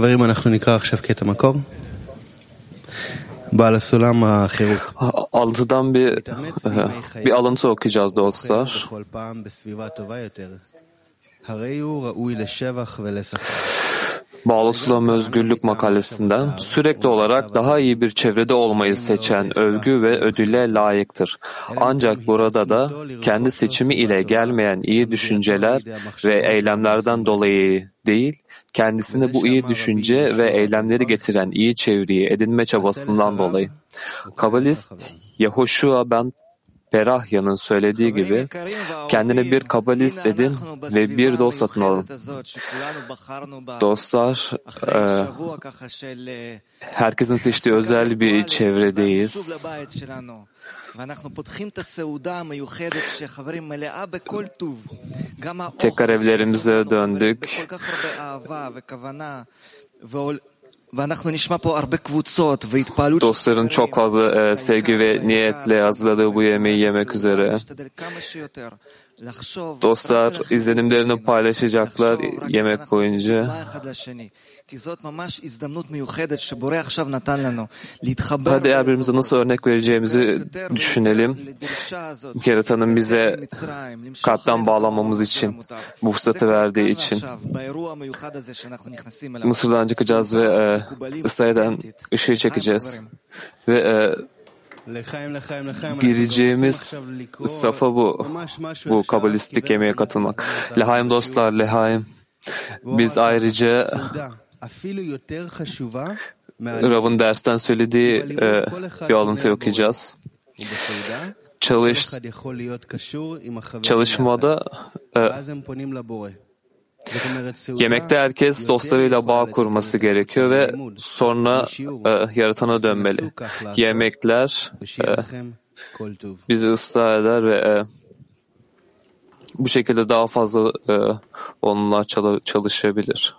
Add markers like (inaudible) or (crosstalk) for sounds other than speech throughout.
חברים, אנחנו נקרא עכשיו קטע מקור. בעל הסולם החירות. Altıdan bir bir alıntı okuyacağız dostlar. Bağlı Sulam Özgürlük makalesinden sürekli olarak daha iyi bir çevrede olmayı seçen övgü ve ödüle layıktır. Ancak burada da kendi seçimi ile gelmeyen iyi düşünceler ve eylemlerden dolayı değil, kendisine bu iyi düşünce ve eylemleri getiren iyi çevreyi edinme çabasından dolayı. Kabalist Yehoshua ben Perahya'nın söylediği gibi kendine bir kabalist edin ve bir dost satın alın. Dostlar, e, herkesin seçtiği özel bir çevredeyiz. Tekrar evlerimize döndük. Dostların çok fazla e, sevgi ve niyetle hazırladığı bu yemeği yemek üzere. Dostlar izlenimlerini paylaşacaklar yemek boyunca. Hadi eğer birbirimize nasıl örnek vereceğimizi düşünelim. Yaratanın bize kalpten bağlanmamız için, bu fırsatı verdiği için. Mısır'dan çıkacağız ve e, İsrail'den ışığı çekeceğiz. Ve e, gireceğimiz safa bu. Bu kabalistik yemeğe katılmak. Lehaim dostlar, lehaim. Biz ayrıca Rav'ın dersten söylediği e, bir alıntı okuyacağız. Çalış, çalışmada e, yemekte herkes dostlarıyla bağ kurması gerekiyor ve sonra e, yaratana dönmeli. Yemekler e, bizi ıslah eder ve e, bu şekilde daha fazla e, onunla çalışabilir.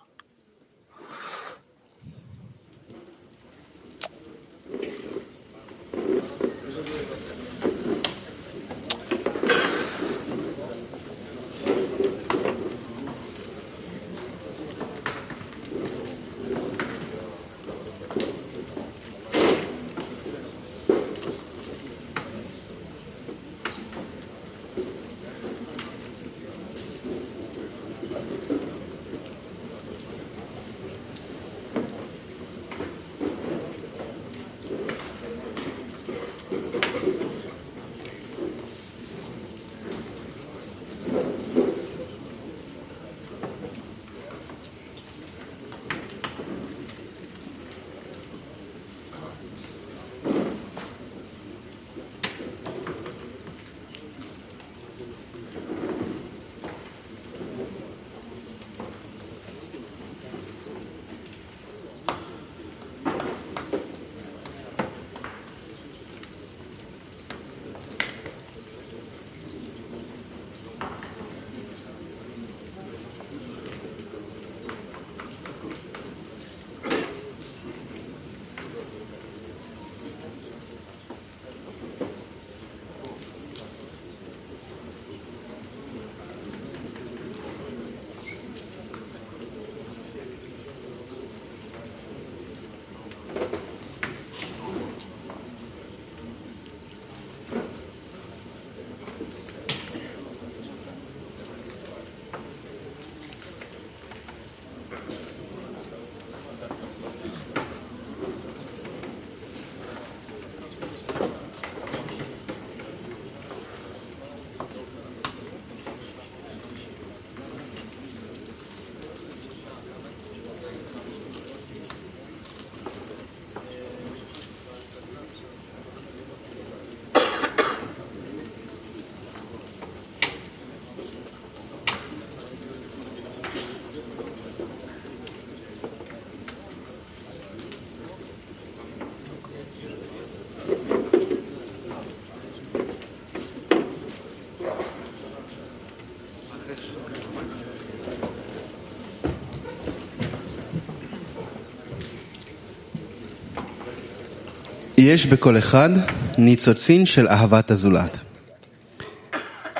יש בכל אחד ניצוצין של אהבת הזולת.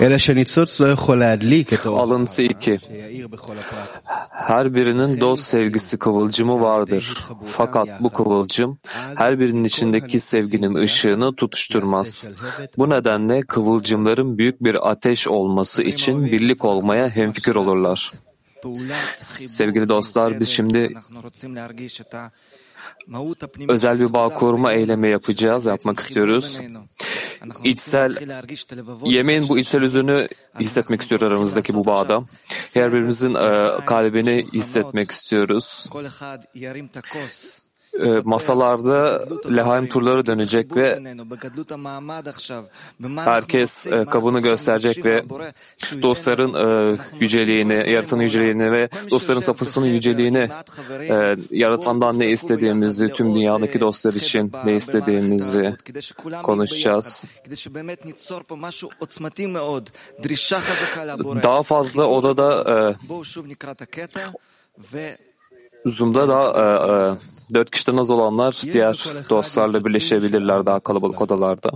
אלא שניצוץ לא יכול להדליק את האור Alıntı 2. שיאיר בכל הפרט. Her birinin dost sevgisi kıvılcımı vardır. Fakat bu kıvılcım her birinin içindeki sevginin ışığını tutuşturmaz. Bu nedenle kıvılcımların büyük bir ateş olması için birlik olmaya hemfikir olurlar. Sevgili dostlar, biz şimdi özel bir bağ koruma eylemi yapacağız, yapmak istiyoruz. İçsel, yemeğin bu içsel yüzünü hissetmek istiyor aramızdaki bu bağda. Her birimizin e, kalbini hissetmek istiyoruz e, masalarda lehaim turları dönecek ve herkes e, kabını gösterecek ve dostların e, yüceliğini, yaratanın yüceliğini ve dostların safısının yüceliğini, e, yaratandan ne istediğimizi, tüm dünyadaki dostlar için ne istediğimizi konuşacağız. Daha fazla odada e, Zoom'da da e, e, dört kişiden az olanlar diğer dostlarla birleşebilirler daha kalabalık odalarda.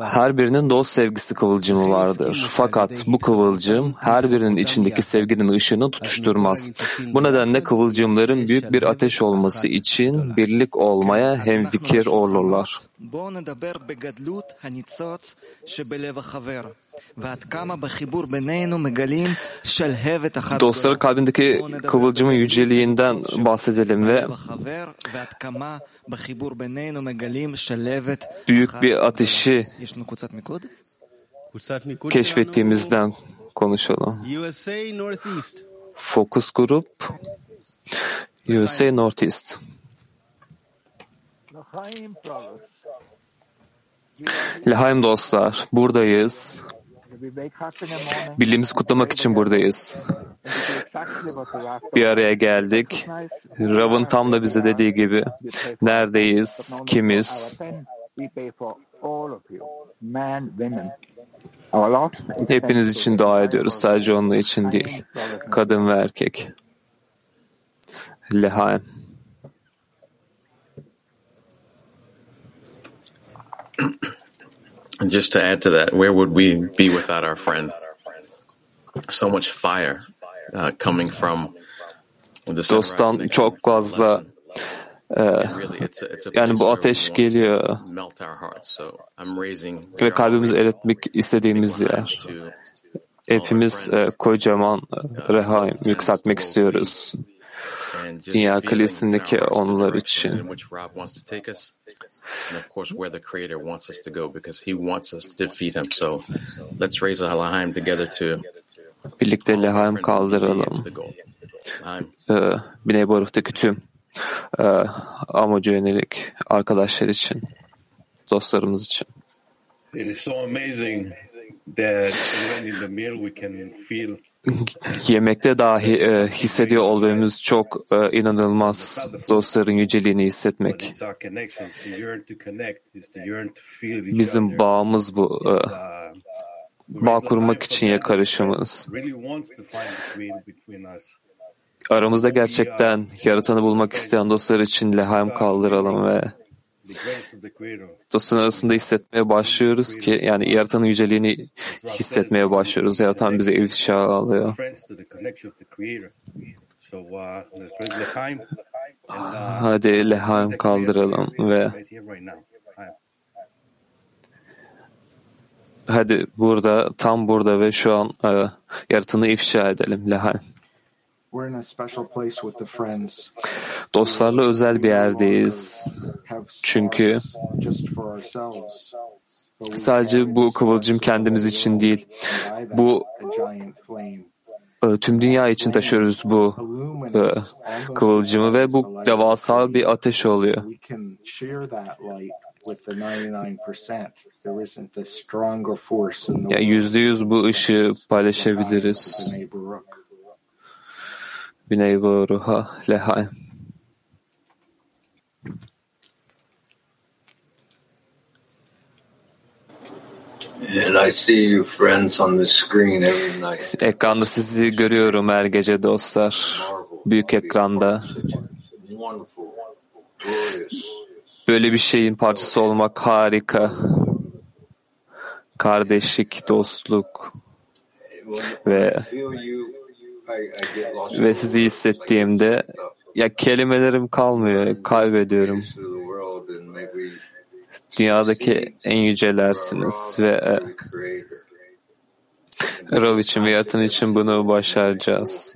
Her birinin dost sevgisi kıvılcımı vardır. Fakat bu kıvılcım her birinin içindeki sevginin ışığını tutuşturmaz. Bu nedenle kıvılcımların büyük bir ateş olması için birlik olmaya hemfikir olurlar. בואו נדבר בגדלות הניצוץ שבלב החבר, ועד כמה בחיבור בינינו מגלים שלהבת אחת Dostların kalbindeki kıvılcımın yüceliğinden bahsedelim ve büyük bir ateşi keşfettiğimizden konuşalım. Fokus grup USA Northeast. Lehaim dostlar, buradayız. Birliğimizi kutlamak için buradayız. Bir araya geldik. Rav'ın tam da bize dediği gibi neredeyiz, kimiz? Hepiniz için dua ediyoruz. Sadece onun için değil. Kadın ve erkek. Lehaim. Just to add to that, where would we be without our friend? So much fire uh, coming from Dosttan çok fazla e, yani bu ateş geliyor ve kalbimizi eritmek istediğimiz yer. Hepimiz e, kocaman e, rehaim yükseltmek istiyoruz. Dünya kalesindeki onlar için. And of course, where the Creator wants us to go because He wants us to defeat Him. So let's raise a Lahaim together to birlikte Lahaim kaldıralım. Ee, Biney Baruch'taki tüm e, amaca yönelik arkadaşlar için, dostlarımız için. It is so amazing Yemekte dahi e, hissediyor olmamız çok e, inanılmaz dostların yüceliğini hissetmek. Bizim bağımız bu. E, bağ kurmak için yakarışımız. Aramızda gerçekten yaratanı bulmak isteyen dostlar için lehaim kaldıralım ve dostun arasında hissetmeye başlıyoruz ki yani yaratanın yüceliğini hissetmeye başlıyoruz. Yaratan bize ifşa alıyor. Hadi lehaim kaldıralım ve hadi burada tam burada ve şu an e, yaratanı ifşa edelim lehaim. Dostlarla özel bir yerdeyiz. Çünkü sadece bu kıvılcım kendimiz için değil. Bu e, tüm dünya için taşıyoruz bu e, kıvılcımı ve bu devasa bir ateş oluyor. Yani yüzde yüz bu ışığı paylaşabiliriz. Every night. Ekranda sizi görüyorum her gece dostlar. Büyük ekranda. Böyle bir şeyin parçası olmak harika. Kardeşlik, dostluk. ve ve sizi hissettiğimde ya kelimelerim kalmıyor, kaybediyorum. Dünyadaki en yücelersiniz ve e, Rav için ve yaratan için bunu başaracağız.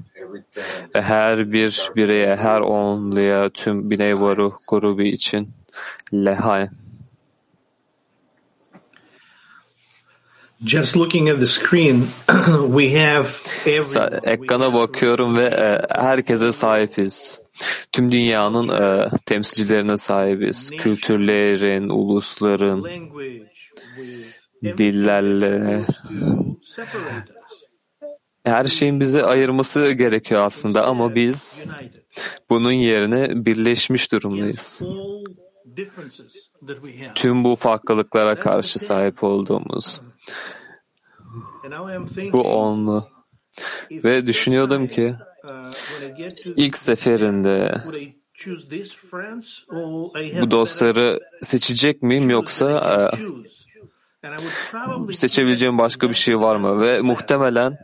Ve her bir bireye, her onluya, tüm Biney Varuh grubu için lehay. Ekrana bakıyorum ve e, herkese sahibiz. Tüm dünyanın e, temsilcilerine sahibiz. Kültürlerin, ulusların, dillerle. Her şeyin bizi ayırması gerekiyor aslında ama biz bunun yerine birleşmiş durumdayız. Tüm bu farklılıklara karşı sahip olduğumuz Bu onlu. Ve düşünüyordum ki uh, ilk seferinde bu dostları seçecek miyim yoksa probably seçebileceğim başka bir şey var mı? Ve muhtemelen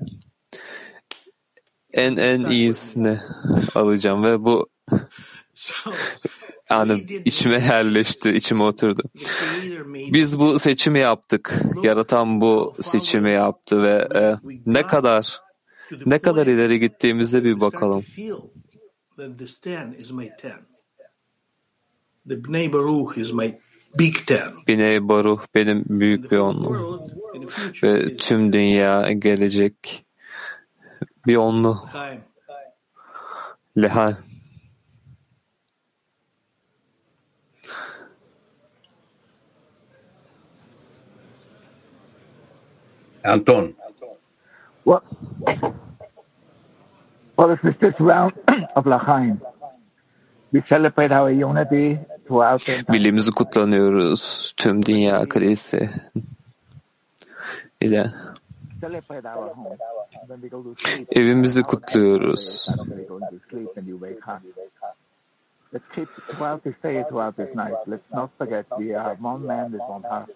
en en iyisini alacağım ve bu (laughs) Yani içime yerleşti, içime oturdu. Biz bu seçimi yaptık. Yaratan bu seçimi yaptı ve e, ne kadar ne kadar ileri gittiğimizde bir bakalım. Bnei Baruch benim büyük bir onlu ve tüm dünya gelecek bir onlu. Lehal. Anton. Well, well, it's this round of Lachaim. We celebrate our unity throughout the Birliğimizi kutlanıyoruz tüm dünya kalesi ile. celebrate our home. When we go to sleep, Evimizi kutluyoruz. Let's keep throughout this day, throughout this night. Let's not forget we are one man with one heart.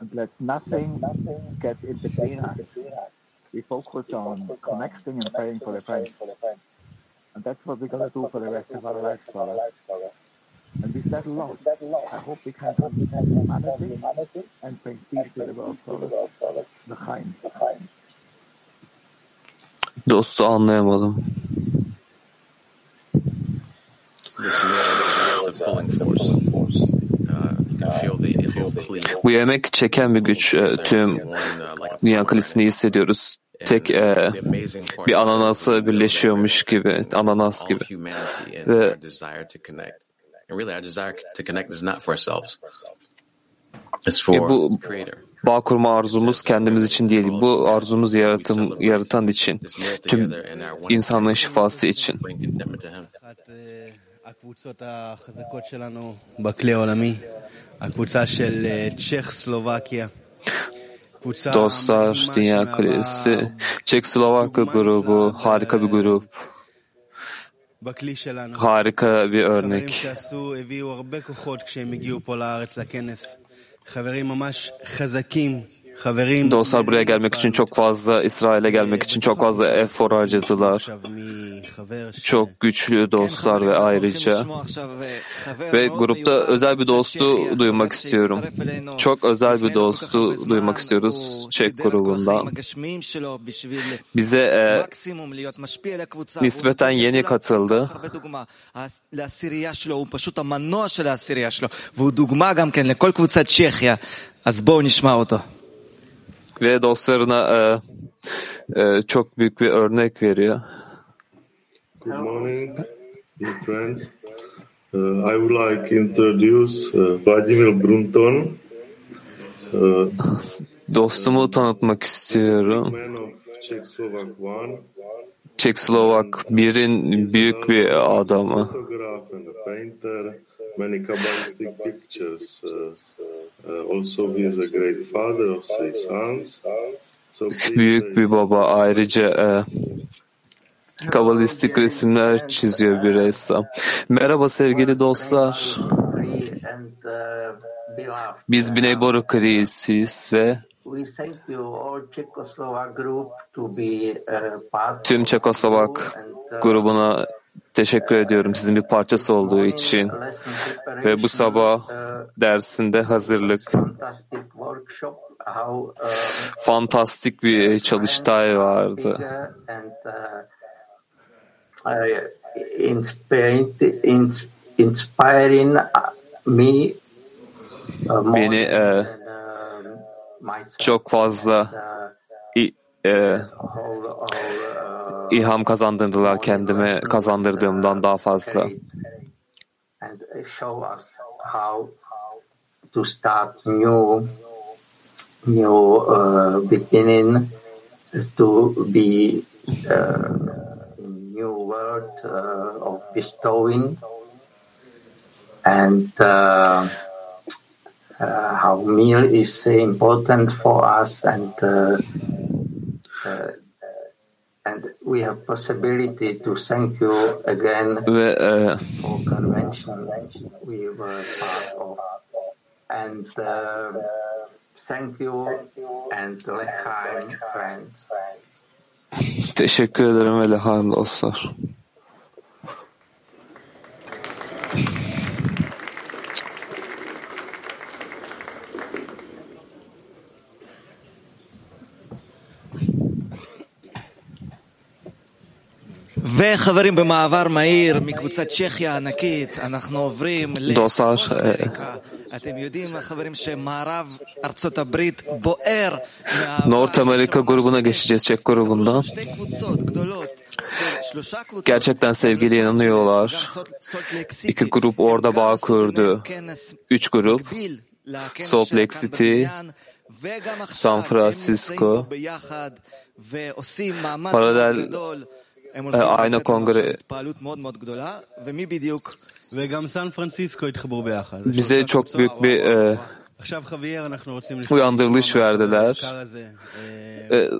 And let nothing nothing get in between us. We focus on connecting and praying for the friends. And that's what we're going to do for the rest of our lives, Father. And we said a lot. I hope we can understand humanity and bring peace to the world, Father. The Chaim. Dostu anlayamadım. This meal is a pulling force. Uh, you can feel the feel cleave. Bu yemek çeken bir güç. e, Tüm dünya kalesini hissediyoruz. Tek e, bir ananası birleşiyormuş gibi, ananas gibi. Ve- E, bu-. Bağ kurma arzumuz kendimiz için değil. Bu arzumuz yaratım, yaratan için. Tüm insanlığın şifası için. Dostlar Dünya Kulesi, Çek Slovakya grubu harika bir grup. Harika bir örnek. שעשו, הביאו הרבה כוחות כשהם הגיעו פה לארץ לכנס. חברים ממש חזקים, חברים... Dostlar buraya gelmek için çok fazla, İsrail'e gelmek için çok fazla efor harcadılar. עכשיו מחבר ש- Çok güçlü dostlar ve ayrıca ve grupta özel bir dostu duymak istiyorum. Çok özel bir dostu duymak istiyoruz Çek grubundan. Bize e, nispeten yeni katıldı. לעשירייה שלו, הוא פשוט המנוע של העשירייה שלו, והוא דוגמה גם כן לכל קבוצת צ'כיה, אז בואו נשמע אותו. ve dostlarına e, e, çok büyük bir örnek veriyor. Good morning, dear friends. Uh, I would like to introduce uh, Vladimir Brunton, uh, Dostumu tanıtmak istiyorum. Çekoslovak birin büyük bir adamı. Uh, also, he is a great father of three sons. So (laughs) Büyük say bir baba ayrıca e, kabalistik resimler çiziyor bir ressam. Merhaba sevgili dostlar. Biz Biney Boru Kriyesiyiz ve Tüm Çekoslovak grubuna teşekkür ediyorum sizin bir parçası olduğu için ve bu sabah dersinde hazırlık fantastik bir çalıştay vardı. Beni e, çok fazla e, ilham kazandırdılar kendime kazandırdığımdan daha fazla. to start new new uh, beginning to be uh, new world uh, of bestowing and uh, uh, how meal is important for us and Uh, uh, and we have possibility to thank you again uh, for ve and teşekkür ederim ve Lechheim dostlar. Dostlar, North Amerika grubuna geçeceğiz, Çek grubundan. Gerçekten sevgili inanıyorlar. İki grup orada bağ kurdu. Üç grup. Salt Lake City, San Francisco, paralel aynı kongre bize çok büyük bir e, uyandırılış verdiler. E,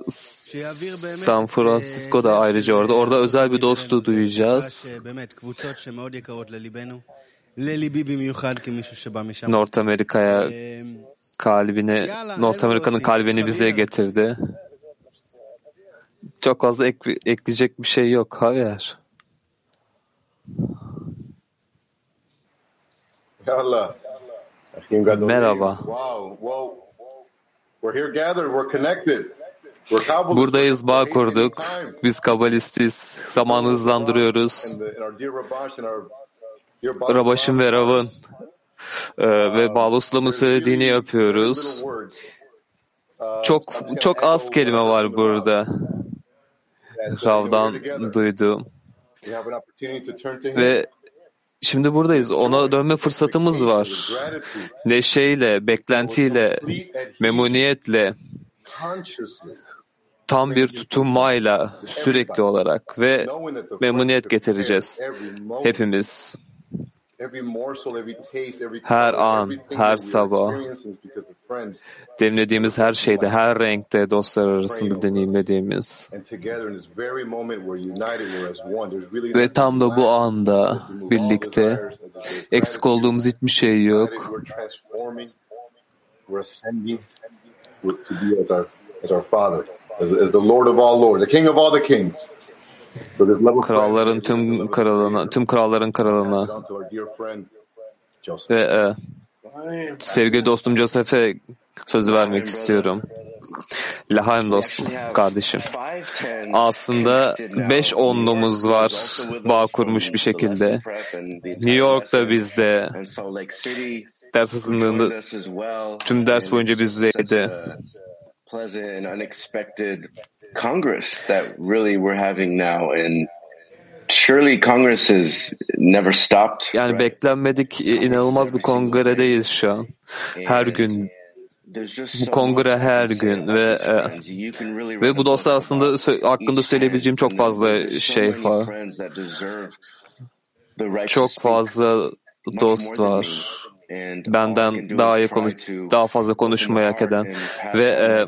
San Francisco da ayrıca orada. Orada özel bir dostu duyacağız. North Amerika'ya kalbini, North Amerika'nın kalbini bize getirdi. Çok fazla ek, ekleyecek bir şey yok. Javier. Yallah. Merhaba. Buradayız, bağ kurduk. Biz kabalistiz. Zamanı hızlandırıyoruz. Rabaş'ın ve Rav'ın e, ve Bağloslam'ın söylediğini yapıyoruz. Uh, Çok çok az kelime var burada. Rav'dan Him. Ve şimdi buradayız. Ona dönme fırsatımız var. Neşeyle, beklentiyle, memnuniyetle, tam bir tutunmayla sürekli olarak ve memnuniyet getireceğiz. Hepimiz. Her an, her sabah. Demlediğimiz her şeyde, her renkte dostlar arasında deneyimlediğimiz. Ve tam da bu anda birlikte eksik olduğumuz hiçbir şey yok. As the Lord of all lords, the King of all the kings. So this love of Kralların tüm kralına, tüm kralların kralına Joseph. ve e, sevgili dostum Joseph'e sözü vermek istiyorum. Lahaim dostum, kardeşim. Aslında beş onlumuz var bağ kurmuş bir şekilde. New York'ta bizde ders hazırlığında tüm ders boyunca bizdeydi. Pleasant and unexpected Congress that really we're having now. And surely Congress has never stopped. Yani beklenmedik inanılmaz bir kongredeyiz şu an. Her gün bu kongre her gün ve e, ve bu dostlar aslında hakkında söyleyebileceğim çok fazla şey var. Çok fazla dost var. Benden daha iyi konuş, daha fazla konuşmayı hak eden ve e,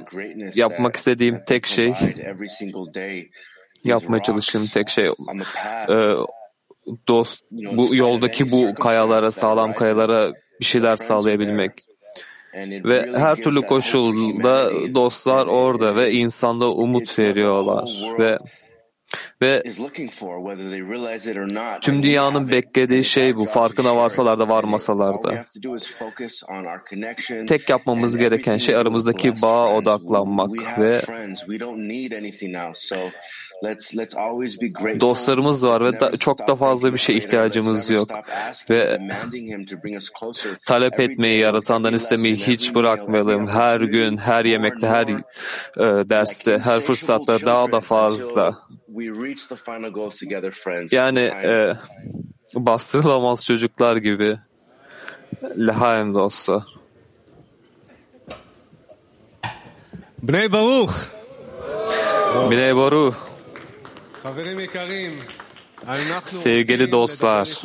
yapmak istediğim tek şey, (laughs) yapmaya çalıştığım tek şey e, dost bu yoldaki bu kayalara, sağlam kayalara bir şeyler sağlayabilmek. Ve her türlü koşulda dostlar orada ve insanda umut veriyorlar ve ve tüm dünyanın beklediği şey bu. Farkına varsalar da varmasalar da. Tek yapmamız gereken şey aramızdaki bağa odaklanmak ve dostlarımız var ve da, çok da fazla bir şey ihtiyacımız yok. Ve talep etmeyi, yaratandan istemeyi hiç bırakmayalım. Her gün, her yemekte, her e, derste, her fırsatta daha da fazla. Yani e, bastırılamaz çocuklar gibi. Lehaim dostlar. Bnei Baruch. Bnei Baruch. Sevgili dostlar,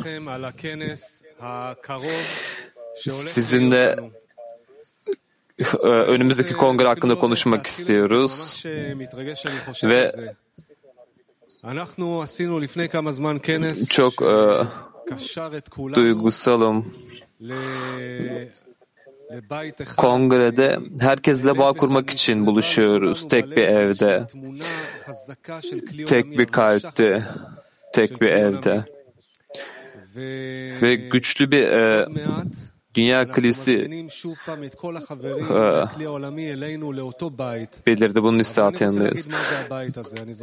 sizinle e, önümüzdeki kongre hakkında konuşmak istiyoruz ve çok e, duygusalım. Kongrede herkesle bağ kurmak için buluşuyoruz. Tek bir evde, tek bir kalpte, tek bir evde. Ve güçlü bir e, dünya kilisi e, belirdi. Bunun istihat yanındayız.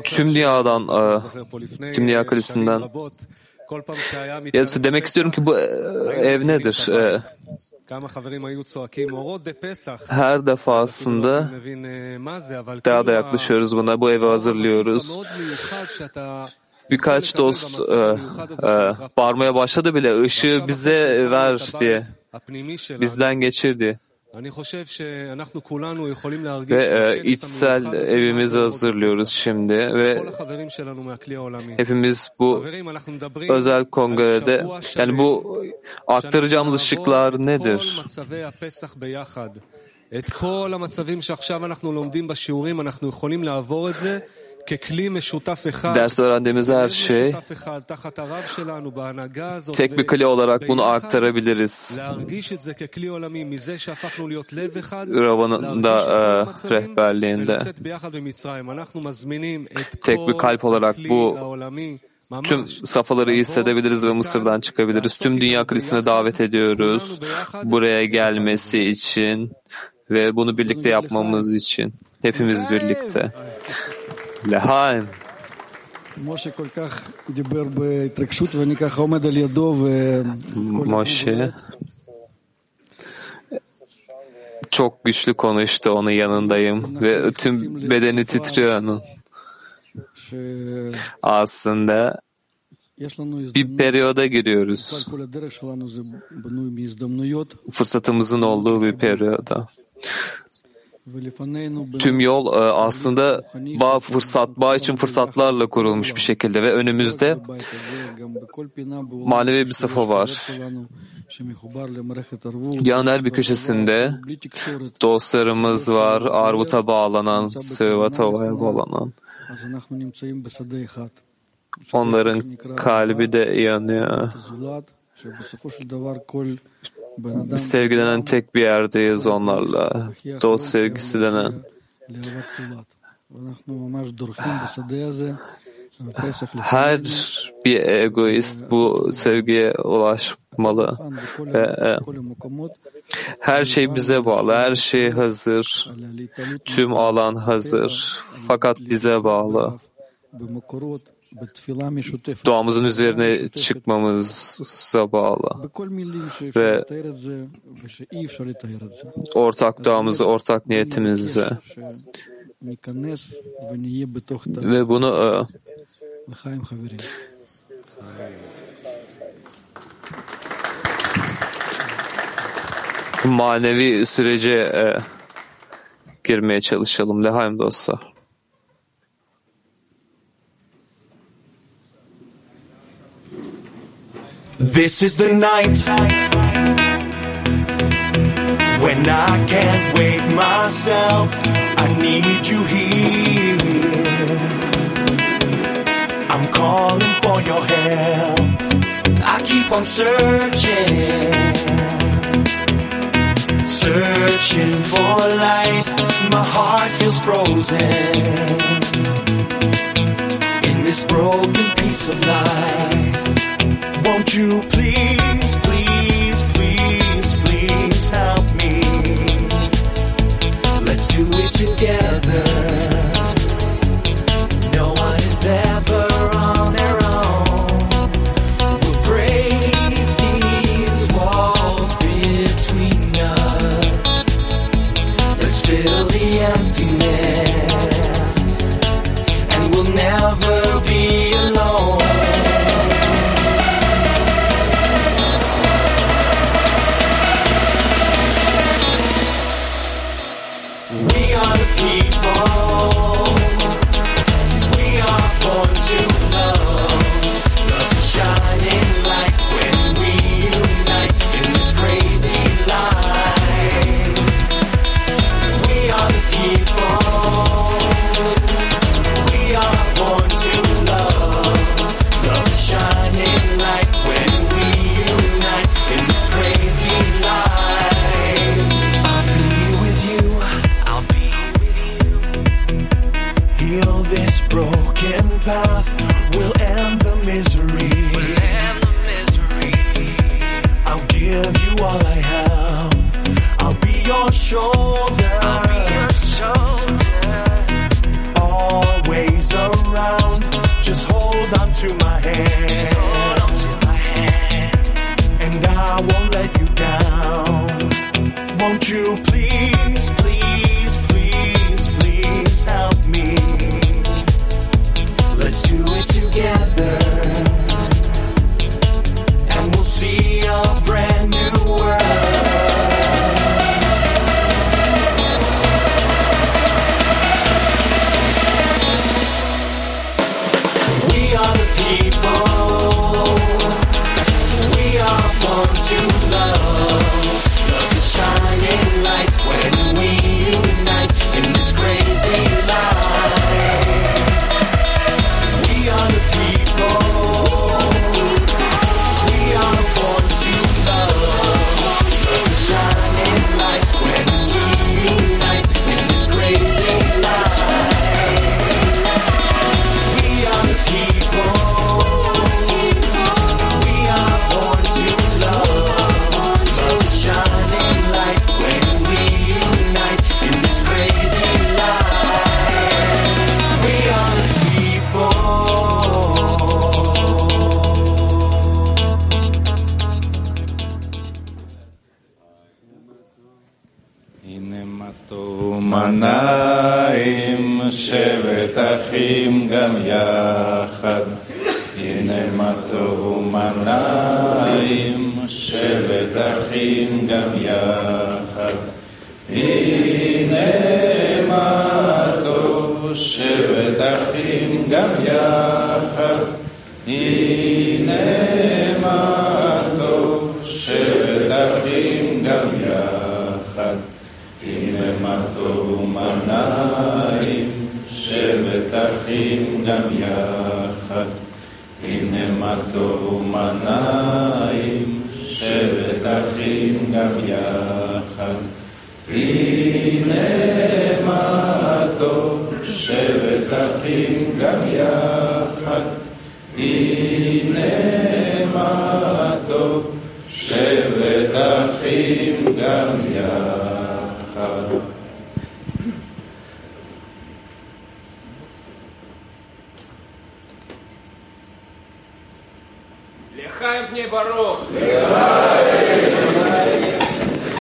Tüm dünyadan, e, tüm dünya kilisinden ya demek istiyorum ki bu ev nedir? Her defasında daha da yaklaşıyoruz buna. Bu evi hazırlıyoruz. Birkaç dost e, e, bağırmaya başladı bile ışığı bize ver diye. Bizden geçir diye. Ve e, içsel evimizi hazırlıyoruz şimdi ve hepimiz bu özel kongrede yani bu aktaracağımız ışıklar nedir? Ders öğrendiğimiz her şey tek bir kli olarak bunu aktarabiliriz. Ravan'ın da e, rehberliğinde tek bir kalp olarak bu Tüm safhaları hissedebiliriz ve Mısır'dan çıkabiliriz. Tüm dünya kilisine davet ediyoruz buraya gelmesi için ve bunu birlikte yapmamız için. Hepimiz birlikte. Lehaim. Moshe çok güçlü konuştu onun yanındayım ve tüm bedeni titriyor onun. Aslında bir periyoda giriyoruz. Fırsatımızın olduğu bir periyoda. Tüm yol aslında bağ fırsat, bağ için fırsatlarla kurulmuş bir şekilde ve önümüzde manevi bir safa var. Dünyanın her bir köşesinde dostlarımız var, arvuta bağlanan, sıvatovaya bağlanan. Onların kalbi de yanıyor. Sevgi denen tek bir yerdeyiz onlarla. Dost sevgisi denen. Her bir egoist bu sevgiye ulaşmalı. Ve her şey bize bağlı. Her şey hazır. Tüm alan hazır. Fakat bize bağlı doğamızın üzerine çıkmamıza bağlı. Ve ortak doğamızı, ortak niyetimizi ve bunu manevi sürece girmeye çalışalım. Lehaim dostlar. This is the night when I can't wake myself. I need you here. I'm calling for your help. I keep on searching, searching for light. My heart feels frozen in this broken piece of life. Don't you please, please, please, please help me? Let's do it together. No one is ever on their own. We'll break these walls between us. Let's fill the emptiness, and we'll never. show. שבט אחים גם יחד. הנה מה טוב, שבט אחים גם יחד. הנה מה טוב ומה נעים, שבט אחים גם יחד. הנה מה טוב ומה נעים, שבט אחים גם יחד. Tatigamya